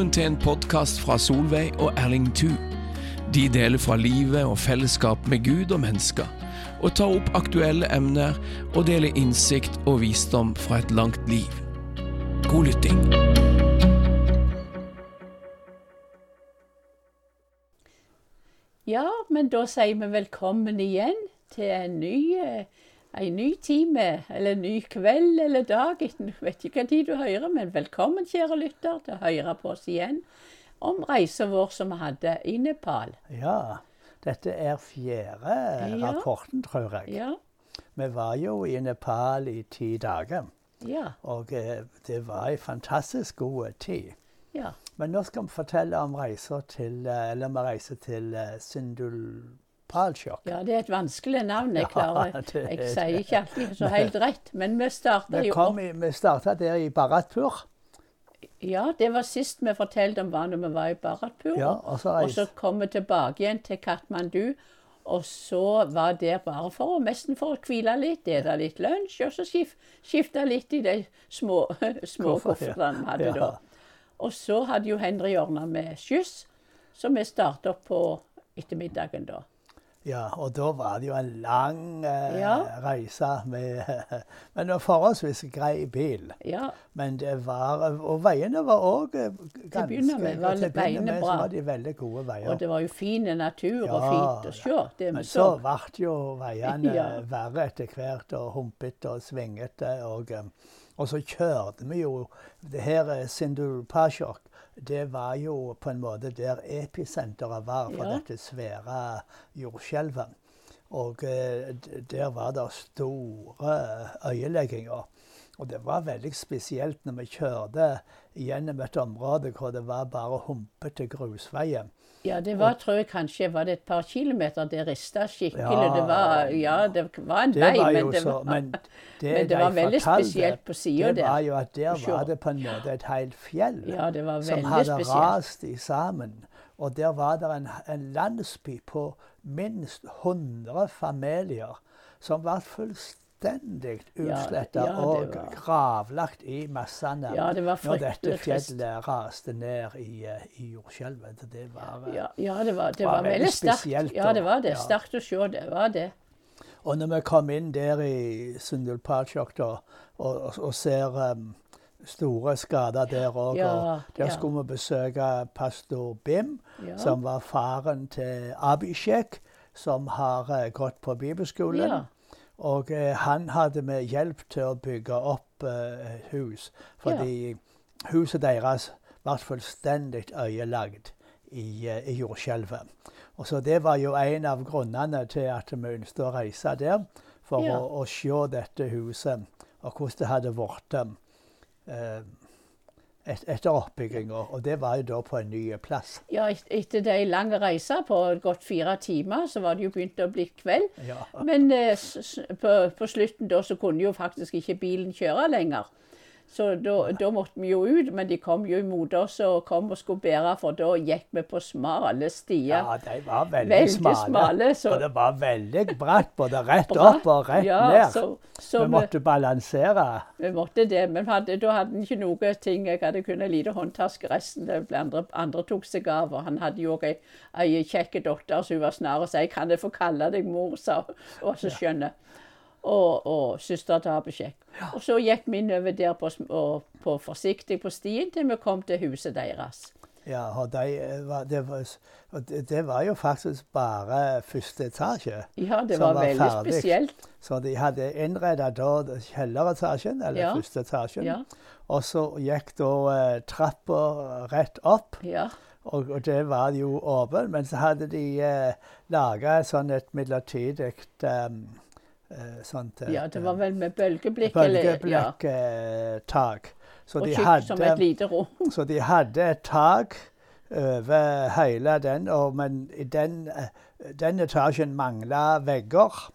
Velkommen til en podkast fra Solveig og Erling Thu. De deler fra livet og fellesskap med Gud og mennesker, og tar opp aktuelle emner og deler innsikt og visdom fra et langt liv. God lytting. Ja, men da sier vi velkommen igjen til en ny, eh, en ny time, eller en ny kveld eller dag. Jeg vet ikke hva tid du hører, men velkommen, kjære lytter, til å høre på oss igjen om reisen vår som vi hadde i Nepal. Ja, dette er fjerde Ja. rapporten, tror jeg. Ja, Vi var jo i Nepal i ti dager, ja, og eh, det var en fantastisk god tid. ja. Men nå skal vi fortelle om reiser til, eh, eller vi reiser til eh, Sindulpalsjok. Ja, det er et vanskelig navn. Jeg Ja, klarer det er Jeg sier ikke alltid så helt rett, men vi starta jo opp i, vi starta der i Baratpur. Ja, det var sist vi fortalte om hva når vi var i Bharatpur. Ja, og så og så kom vi tilbake igjen til Katmandu. Og så var der bare for å nesten for å hvile litt, spise litt lunsj, og så skif, skifte litt i de små, små koffertene vi hadde Ja. da. Og så hadde jo Henry ordna med skyss, så vi starta på ettermiddagen da. Ja, og da var det jo en lang eh, Ja. reise med Men det var forholdsvis grei bil. Ja, Men det var Og veiene var òg ganske begynne med var til å veiene med bra. så var de veldig gode veier. og det var jo fin natur og fint å se. Det vi Men så. ble jo veiene Ja. verre etter hvert, og humpete og svingete. Og, eh, og så kjørte vi jo Det her eh, Sindulpasjok, det var jo på en måte der episenteret var for Ja. dette svære jordskjelvet. Og eh, der var det store øyelegginger. Og det var veldig spesielt når vi kjørte gjennom et område hvor det var bare humpete grusveier. Ja, det var, tror jeg kanskje var det et par kilometer det rista skikkelig. Ja. det, var, ja, det var en Det vei, var men det det så, var, men det, men det de var veldig spesielt på siden Det var jo at der var det på en måte et helt fjell Ja, det var som hadde spesielt. rast i sammen. Og der var det en, en landsby på minst 100 familier som var fullstendig utsletta ja, ja, og gravlagt i massene Ja, det var når dette fjellet raste ned i, eh, i jordskjelvet. Det var, eh, Ja, ja, det var, det var var veldig sterkt. Ja, det var det. ja. Sterkt å se. Det var det. Og når vi kom inn der i Sundulpalsjok da, og, og, og ser um, store skader der òg, Ja, og der ja. skulle vi besøke pastor Bim, Ja. som var faren til Abishek, som har uh, gått på bibelskolen. Ja. Og eh, han hadde med hjelp til å bygge opp eh, hus, fordi huset deres ble fullstendig øyelagd i, eh, i jordskjelvet. Og så Det var jo en av grunnene til at vi ønsket å reise der, for Ja. å, å se dette huset og hvordan det hadde blitt et, etter oppbygginga. Og det var jo da på en ny plass. Ja, et- etter de lange reiser på godt fire timer, så var det jo begynt å bli kveld. Ja. Men eh, på, på slutten da så kunne jo faktisk ikke bilen kjøre lenger. Så da, da måtte vi jo ut, men de kom jo imot oss og kom og skulle bære, for da gikk vi på smale stier. Ja, de var veldig, Veldig smale. smale, så- Og det var veldig bratt, både rett Bratt, opp og rett ja, ned. Så, så vi vi, måtte balansere. vi måtte det. Men hadde, da hadde han ikke noe ting. Jeg hadde kun en liten håndtaske. Resten det andre, andre tok seg av. Og han hadde jo òg ei, ei kjekk datter, så hun var snar og sa 'Kan jeg få kalle deg mor?' sa hun. Og så skjønne. Og, og søster til Abishek. Og så gikk vi innover der på, og, på forsiktig på stien til vi kom til huset deres. Ja, og de, eh, var, det, var, det, var jo faktisk bare første etasje. Ja, det var, var veldig ferdig. spesielt. Så de hadde innreda da kjelleretasjen, eller Ja. første etasjen. Ja. Og så gikk da eh, trappa rett opp, Ja. og, og det var jo åpen. Men så hadde de eh, laga sånn et midlertidig um, sånt ja, det var eh, vel med bølgeblikk. eller- Ja. bølgeblikktak. Så de hadde så de hadde et tak over hele den, og, men i den, eh, den etasjen mangla vegger.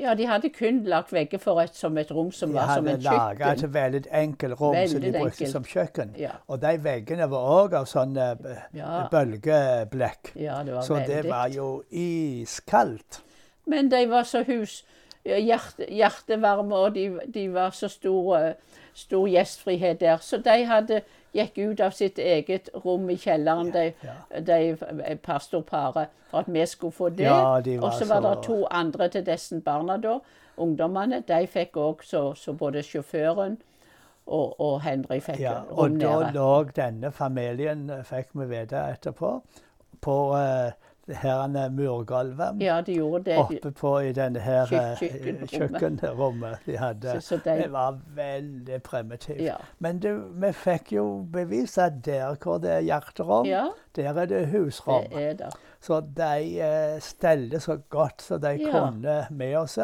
Ja, de hadde kun lagt vegger for et, som et rom som De var som hadde et laga kjøkken. et veldig enkelt rom som de brukte enkelt. som kjøkken. Ja. Og de veggene var òg av sånn eh, Ja. bølgeblekk. Ja, det var Så det var jo iskaldt. Men de var så hus, hjerte, hjertevarme, og de, de var så stor, eh, stor gjestfrihet der. Så de hadde gikk ut av sitt eget rom i kjelleren, de, Ja, de pastorparet, for at vi skulle få det. Ja, de og så var det to andre til disse barna da, ungdommene. De fikk òg så, så både sjåføren og, og Henry fikk Ja, rom og da lå denne familien, eh, fikk vi vite etterpå, på uh, det her murgulvet. Ja, de det. Oppe på i denne her eh, kjøkkenrommet. kjøkkenrommet de hadde. Så- så de- det var veldig primitivt. Ja. Men du, vi fikk jo bevis at der hvor det er hjerterom, Ja, der er det husrom. det er det. Så de eh, stelte så godt som de Ja. kunne med oss.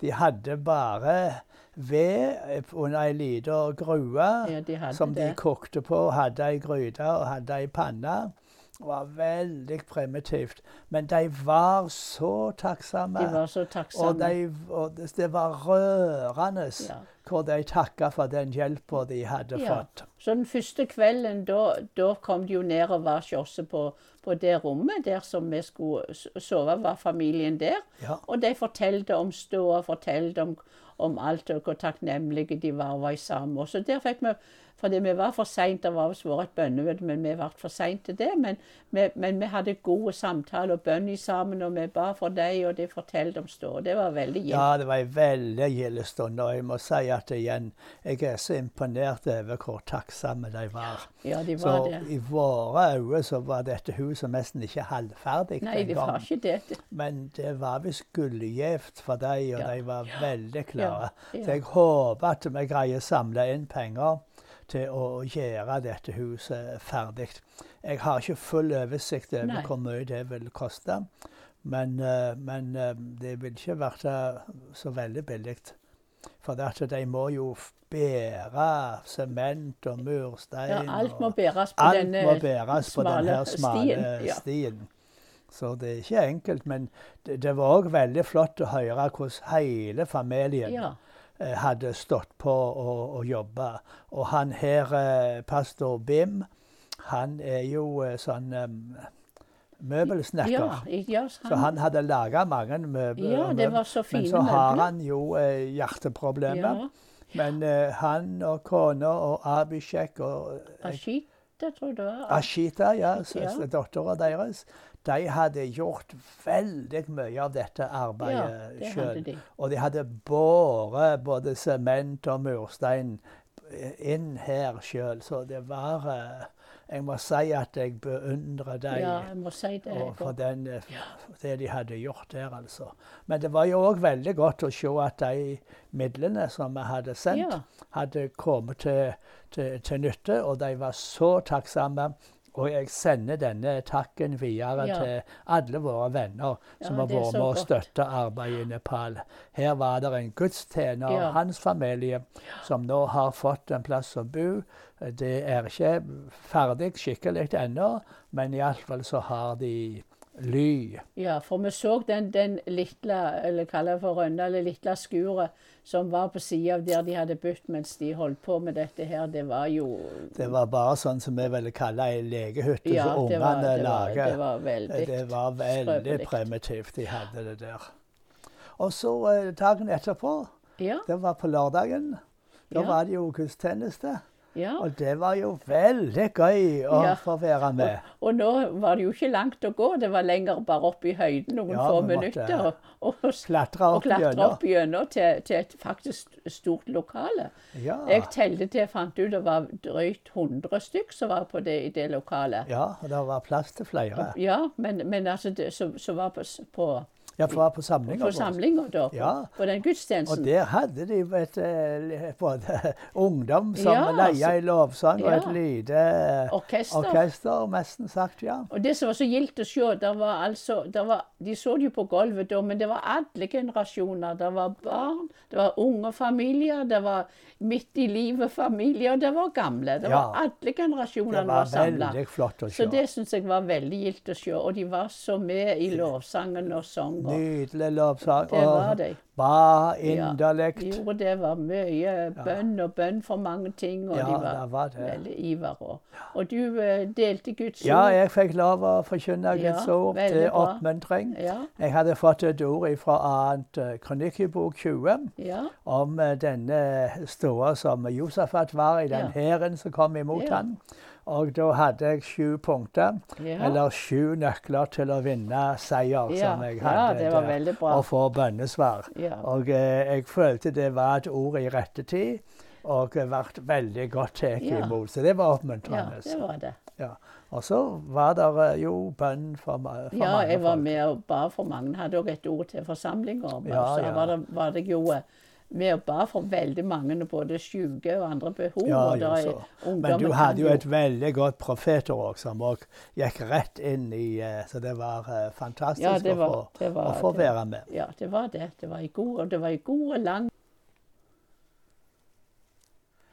De hadde bare ved under ei lita grue Ja, de som de kokte på. Hadde ei gryte og hadde ei panne. Var veldig primitivt. Men de var så takksomme. De var så og, de, og det var rørende Ja. hvor de takka for den hjelpa de hadde Ja. fått. Så den første kvelden, da, da kom de jo ned og var hos på, på det rommet der som vi skulle sove, var familien der. Ja. Og de fortalte om ståa, fortalte om, om alt og hvor takknemlige de var og var sammen. Så der fikk vi Fordi vi var for seint, det var visst vært et bønnemøte, men vi ble for seint til det. Men vi, men vi hadde gode samtaler og bønn sammen, og vi ba for dem, og de fortalte om ståa. Det var veldig gildt. Ja, det var en veldig gild stund. Og jeg må si at igjen, jeg er så imponert over hvor takksomme de var. Ja, de Så var det. i våre øyne så var dette huset nesten ikke halvferdig Nei, det var ikke det. Men det var visst gullgjevt for dem, og Ja. de var veldig klare. Ja, ja. Så jeg håper at vi greier å samle inn penger til å gjøre dette huset ferdig. Jeg har ikke full oversikt over hvor mye det vil koste. Men, eh, men eh, det vil ikke være så veldig billig. For at de må jo bære sement og murstein. Ja, alt må bæres på denne må bæres på smale denne smale stien, stien. Så det er ikke enkelt. Men det, det var òg veldig flott å høre hvordan hele familien Ja. Eh, hadde stått på og, og jobba. Og han her, eh, pastor Bim, han er jo eh, sånn møbelsnekker. Ja, ja, Så han hadde laga mange møbler. Ja, det var så fine Men så har møbler. han jo eh, hjerteproblemer. ja. Men eh, han og kona og Abishek og eh, Ashita, tror jeg det var. Ashita, ja, Ja. ja. dattera deres, de hadde gjort veldig mye av dette Ja, arbeidet det sjøl. de. Og de hadde båret både sement og murstein inn her sjøl. Så det var eh, Jeg må si at jeg beundrer dem. Ja, jeg må si det. Og for den, eh, det de hadde gjort der, altså. Men det var jo òg veldig godt å se at de midlene som vi hadde sendt, Ja. hadde kommet til, til, til nytte, og de var så takksomme. Og jeg sender denne takken videre Ja. til alle våre venner som Ja, har vært med og støtta arbeidet i Nepal. Her var det en gudstjener og Ja. hans familie som nå har fått en plass å bo. Det er ikke ferdig skikkelig ennå, men iallfall så har de ly. Ja, for vi så den, den lille, eller kaller det for rønna, eller lille skuret som var på sida av der de hadde bytt mens de holdt på med dette her. Det var jo Det var bare sånn som vi ville kalle ei legehytte Ja, som ungene lager. det var veldig Det var veldig primitivt, de hadde det der. Og så eh, dagen etterpå, Ja, det var på lørdagen, da Ja. var det jo gudstjeneste. Ja. Og det var jo veldig gøy å Ja. få være med. Og nå var det jo ikke langt å gå. Det var lenger bare opp i høyden noen Ja, få minutter. Og, og, Klatre opp opp gjennom til, til et faktisk stort lokale. Ja. Jeg telte til jeg fant ut det var drøyt 100 stykk som var på det, i det lokalet. ja, og det var plass til flere. Ja, men, men altså det, som var på, på, Ja, for på samlinger. på samlinga da, på, Ja. på den Og gudstjenesten. der hadde de vet, eh, både ungdom som Ja, leia i lovsang, og et ja. lite eh, Orkester. orkester, nesten sagt, ja. Og det som var så gildt å se, der var altså, der var, de så det jo på gulvet da, men det var alle generasjoner. Det var barn, det var unge familier, det var midt i livet familier, og det var gamle. Det var alle generasjonene var samla. Så det syns jeg var veldig gildt å se. Og de var så med i lovsangen og sang. Var, Nydelig lovsang. det var Og Bare inderlekt. Ja. Jo, det var mye bønn og bønn for mange ting, og Ja, de var, det var det. veldig iver. Og, og du uh, delte Guds ord. Ja, jeg fikk lov å forkynne Guds ord til oppmuntring. Ja, Jeg hadde fått et ord fra annet uh, kronikkebok 20 ja, om uh, denne ståa som Josafat var i den hæren som kom imot Ja. han. Og da hadde jeg sju punkter, ja. eller sju nøkler til å vinne seier, ja, som jeg ja, hadde det var der, og få bønnesvar. Ja, Og eh, jeg følte det var et ord i rette tid, og ble veldig godt tatt Ja. imot. Så det var oppmuntrende. ja, det var det. Og så var det eh, jo bønn for, for Ja, mange jeg var med og ba for mange. Hadde òg et ord til forsamlinger. Ja, så ja. var, det, var det jo og ba for veldig mange, både syke og andre behov. Ja, jo. Men du hadde jo et veldig godt profetord som òg gikk rett inn i eh, Så det var eh, fantastisk Ja, det var, det var, å få det- være med. Ja, det var det. Det var i god, og det var i gode land.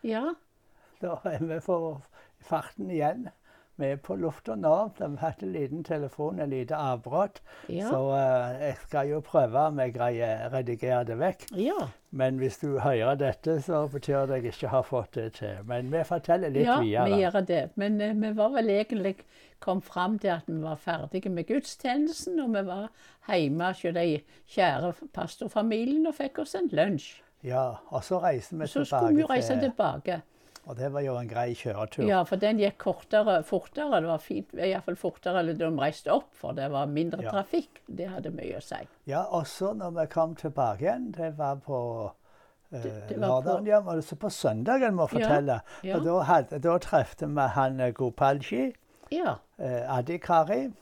Ja, Da er vi på farten igjen. Vi er på lufta nå. Vi har hatt en liten telefon, en lite avbrudd. ja, Så uh, jeg skal jo prøve om jeg greier å redigere det vekk. ja. Men hvis du hører dette, så betyr det at jeg ikke har fått det til. Men vi forteller litt ja, vi videre. gjør det. Men uh, vi var vel egentlig kom fram til at vi var ferdige med gudstjenesten, og vi var hjemme hos de kjære pastorfamilien og fikk oss en lunsj. Ja, og så reiste vi Så skulle vi tilbake reise til tilbake. Og det var jo en grei kjøretur. Ja, for den gikk kortere, fortere. Det var fint, iallfall fortere eller de reiste opp, for det var mindre Ja. trafikk. Det hadde mye å si. Ja, også når vi kom tilbake igjen, det var på eh, Det- det var på- lørdagen, ja, men også på søndagen må jeg fortelle. ja. Og da, hadde, da trefte vi han eh, Gopalji, Ja. eh, Adikari.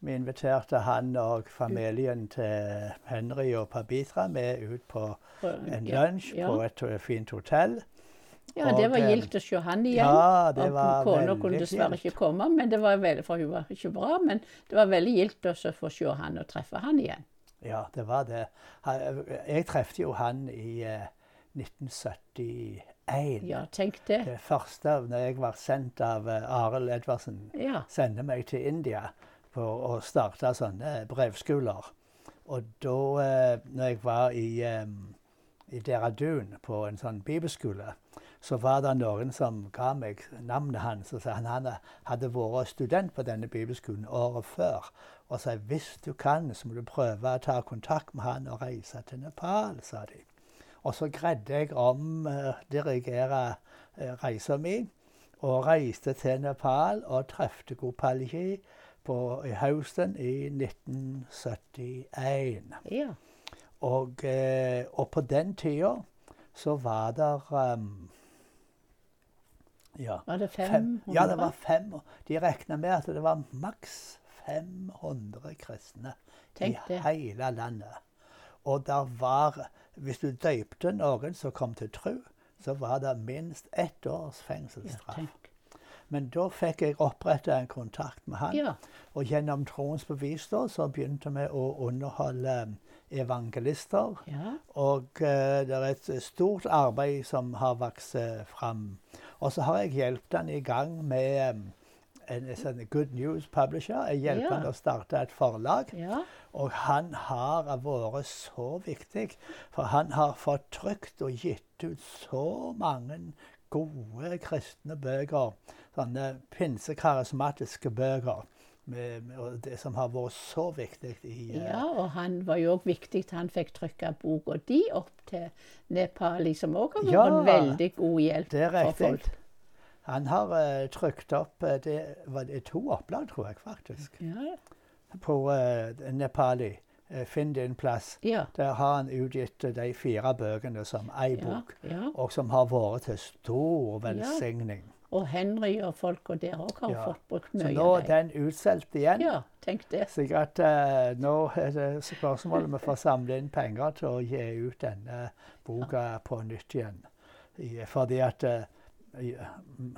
Vi inviterte han og familien til Henry og Pabitra med ut på en ja, lunsj ja. på et eh, fint hotell. Ja, det var eh, gildt å se han igjen. Ja, det var Kona kunne dessverre ikke komme, men det var veldig, for hun var ikke bra. Men det var veldig gildt å få se han og treffe han igjen. Ja, det var det. Jeg trefte jo han i eh, 1971. Ja, tenk det. Det første når jeg var sendt av eh, Arild Edvardsen, Ja. sendte meg til India for å starte sånne brevskoler. Og da eh, når jeg var i, eh, i Deradun på en sånn bibelskole, så var det noen som ga meg navnet hans og sa han hadde, vært student på denne bibelskolen året før. Og sa hvis du kan, så må du prøve å ta kontakt med han og reise til Nepal, sa de. Og så greide jeg om uh, dirigere uh, reisa mi, og reiste til Nepal og trefte Gopalji på, i høsten i 1971. ja. Og, eh, og på den tida så var det um, ja, Var det fem, 500? ja, det var fem. De regna med at det var maks 500 kristne Tenk i det. hele landet. Og der var Hvis du døypte noen som kom til tro, så var det minst ett års fengselsstraff. Ja, Men da fikk jeg oppretta en kontakt med han. Ja. Og gjennom troens bevis da, så begynte vi å underholde evangelister. ja. Og uh, det er et stort arbeid som har vokst eh, fram. Og så har jeg hjulpet han i gang med en, en sånn Good News Publisher. Jeg hjelper Ja. han å starte et forlag. ja. Og han har vært så viktig, for han har fått trykt og gitt ut så mange gode kristne bøker. Sånne pinsekarismatiske bøker. Med, med, og det som har vært så viktig i uh, Ja, og han var jo òg viktig han fikk trykka boka di opp til Nepali, som òg har vært Ja, en veldig god hjelp Det er for folk. Han har uh, trykt opp uh, det var det to opplag, tror jeg faktisk, Ja, på uh, Nepali. Finn din plass. ja. Der har han utgitt de fire bøkene som ei bok, og som har vært til stor velsigning. Og Henry og folka der òg har Ja. fått brukt mye. Så nå er den utsolgt igjen. Ja, tenk det. Slik at eh, nå er det spørsmålet om vi får samle inn penger til å gi ut denne boka på nytt igjen. I, fordi at mm,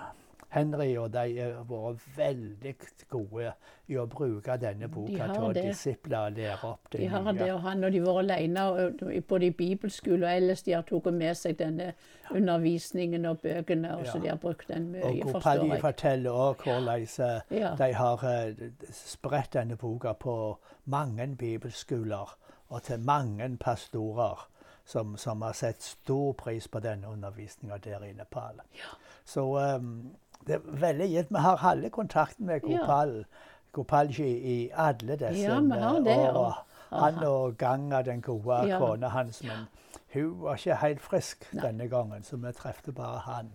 Henry og de har vært veldig gode i å bruke denne boka de til å disipla og lære opp det De har det, og han, når de var alene, og både i bibelskole og ellers, de har tatt med seg denne undervisningen og bøkene, og så de har brukt den mye, Og jeg. forteller òg hvordan eh, Ja. de har eh, spredt denne boka på mange bibelskoler. og til mange pastorer som, som, har sett stor pris på denne undervisninga der i Nepal. Ja. Så um, det er veldig gitt. Vi har halve kontakten med Gopal, ja. Gopalji i alle disse ja, vi åra. Han og Ganga, den gode ja. kona hans. Men hun var ikke helt frisk Nei. denne gangen, så vi trefte bare han.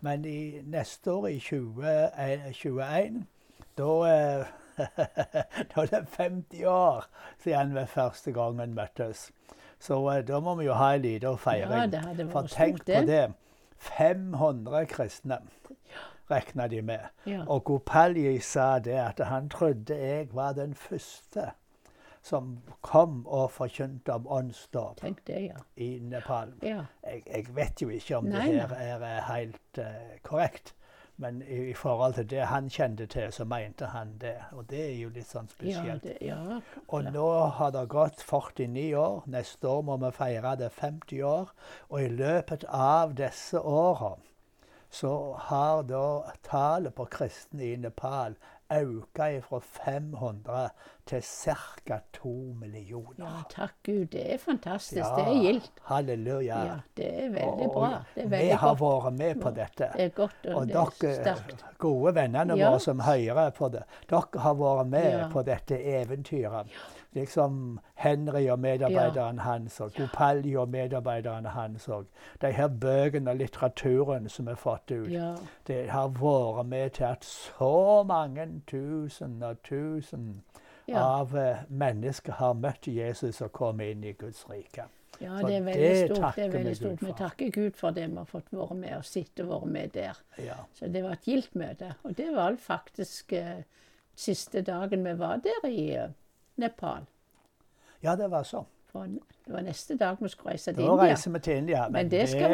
Men i neste år, i 2021, da eh, Da er det 50 år siden vi første gangen møttes. Så uh, da må vi jo ha en liten feiring. Ja, det For tenk på det. 500 kristne regna de med. Ja. Og Gopalji sa det at han trodde jeg var den første som kom og forkynte om åndsdåp ja. i Nepal. Ja. Jeg, jeg, vet jo ikke om Nei, det her er helt uh, korrekt. Men i, i, forhold til det han kjente til, så mente han det. Og det er jo litt sånn spesielt. Ja, det, ja. Og nå har det gått 49 år. Neste år må vi feire det 50 år. Og i løpet av disse åra så har da tallet på kristne i Nepal øka fra 500 til ca. 2 millioner. Ja, takk Gud. Det er fantastisk. Ja, det er gildt. Halleluja. Ja, det er veldig bra. Det er veldig vi har vært med på dette. Det er godt, og, og er dere, sterkt. gode vennene ja. våre som hører på det, dere har vært med på dette eventyret. Liksom Henry og medarbeideren ja. hans, og Gopalji og medarbeideren hans. og De her bøkene og litteraturen som er fått ut, det har vært med til at så mange tusen og tusen ja. av uh, mennesker har møtt Jesus og kommet inn i Guds rike. Ja, det er veldig det stort. Det er veldig stort. Vi takker Gud for det vi har fått være med og sitte og være med der. Ja. Så det var et gildt møte. Og det var faktisk uh, siste dagen vi var der i uh, Nepal. Ja, det var sånn. Det var neste dag vi skulle reise til India. Da reiser vi til India. Men, men det, skal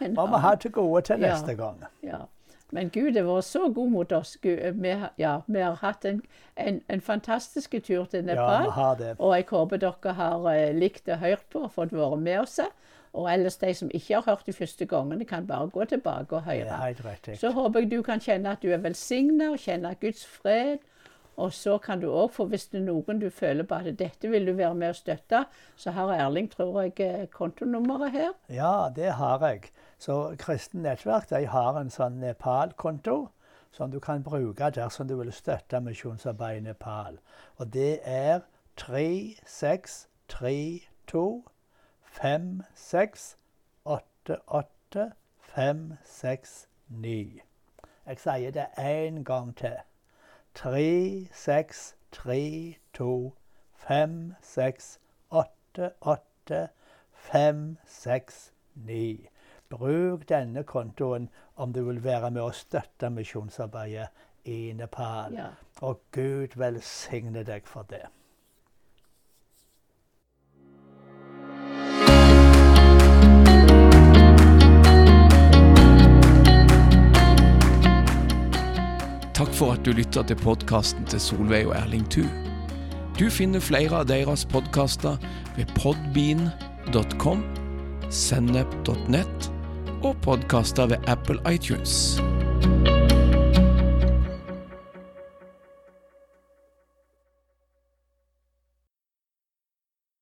det må vi ha til gode til ja, neste gang. Ja. Men Gud har vært så god mot oss. Gud, vi, ja, vi, har hatt en, en, en, fantastisk tur til Nepal. Ja. Og jeg håper dere har uh, likt og hørt på og fått være med oss. Og ellers de som ikke har hørt de første gangene, kan bare gå tilbake og høre. Så håper jeg du kan kjenne at du er velsigna, og kjenne Guds fred og så kan du òg få, hvis det er noen du føler på at dette vil du være med og støtte, så har Erling, tror jeg, eh, kontonummeret her. Ja, det har jeg. Så Kristent Nettverk de har en sånn Nepal-konto som du kan bruke dersom du vil støtte Misjonsarbeidet i Nepal. Og det er 36325688569569. Jeg sier det én gang til. 36325688569569. Bruk denne kontoen om du vil være med og støtte misjonsarbeidet i Nepal. Ja. Og Gud velsigne deg for det. Takk for at du lytter til podkasten til Solveig og Erling Thu. Du finner flere av deres podkaster ved podbean.com, sennep.nett og podkaster ved Apple iTunes.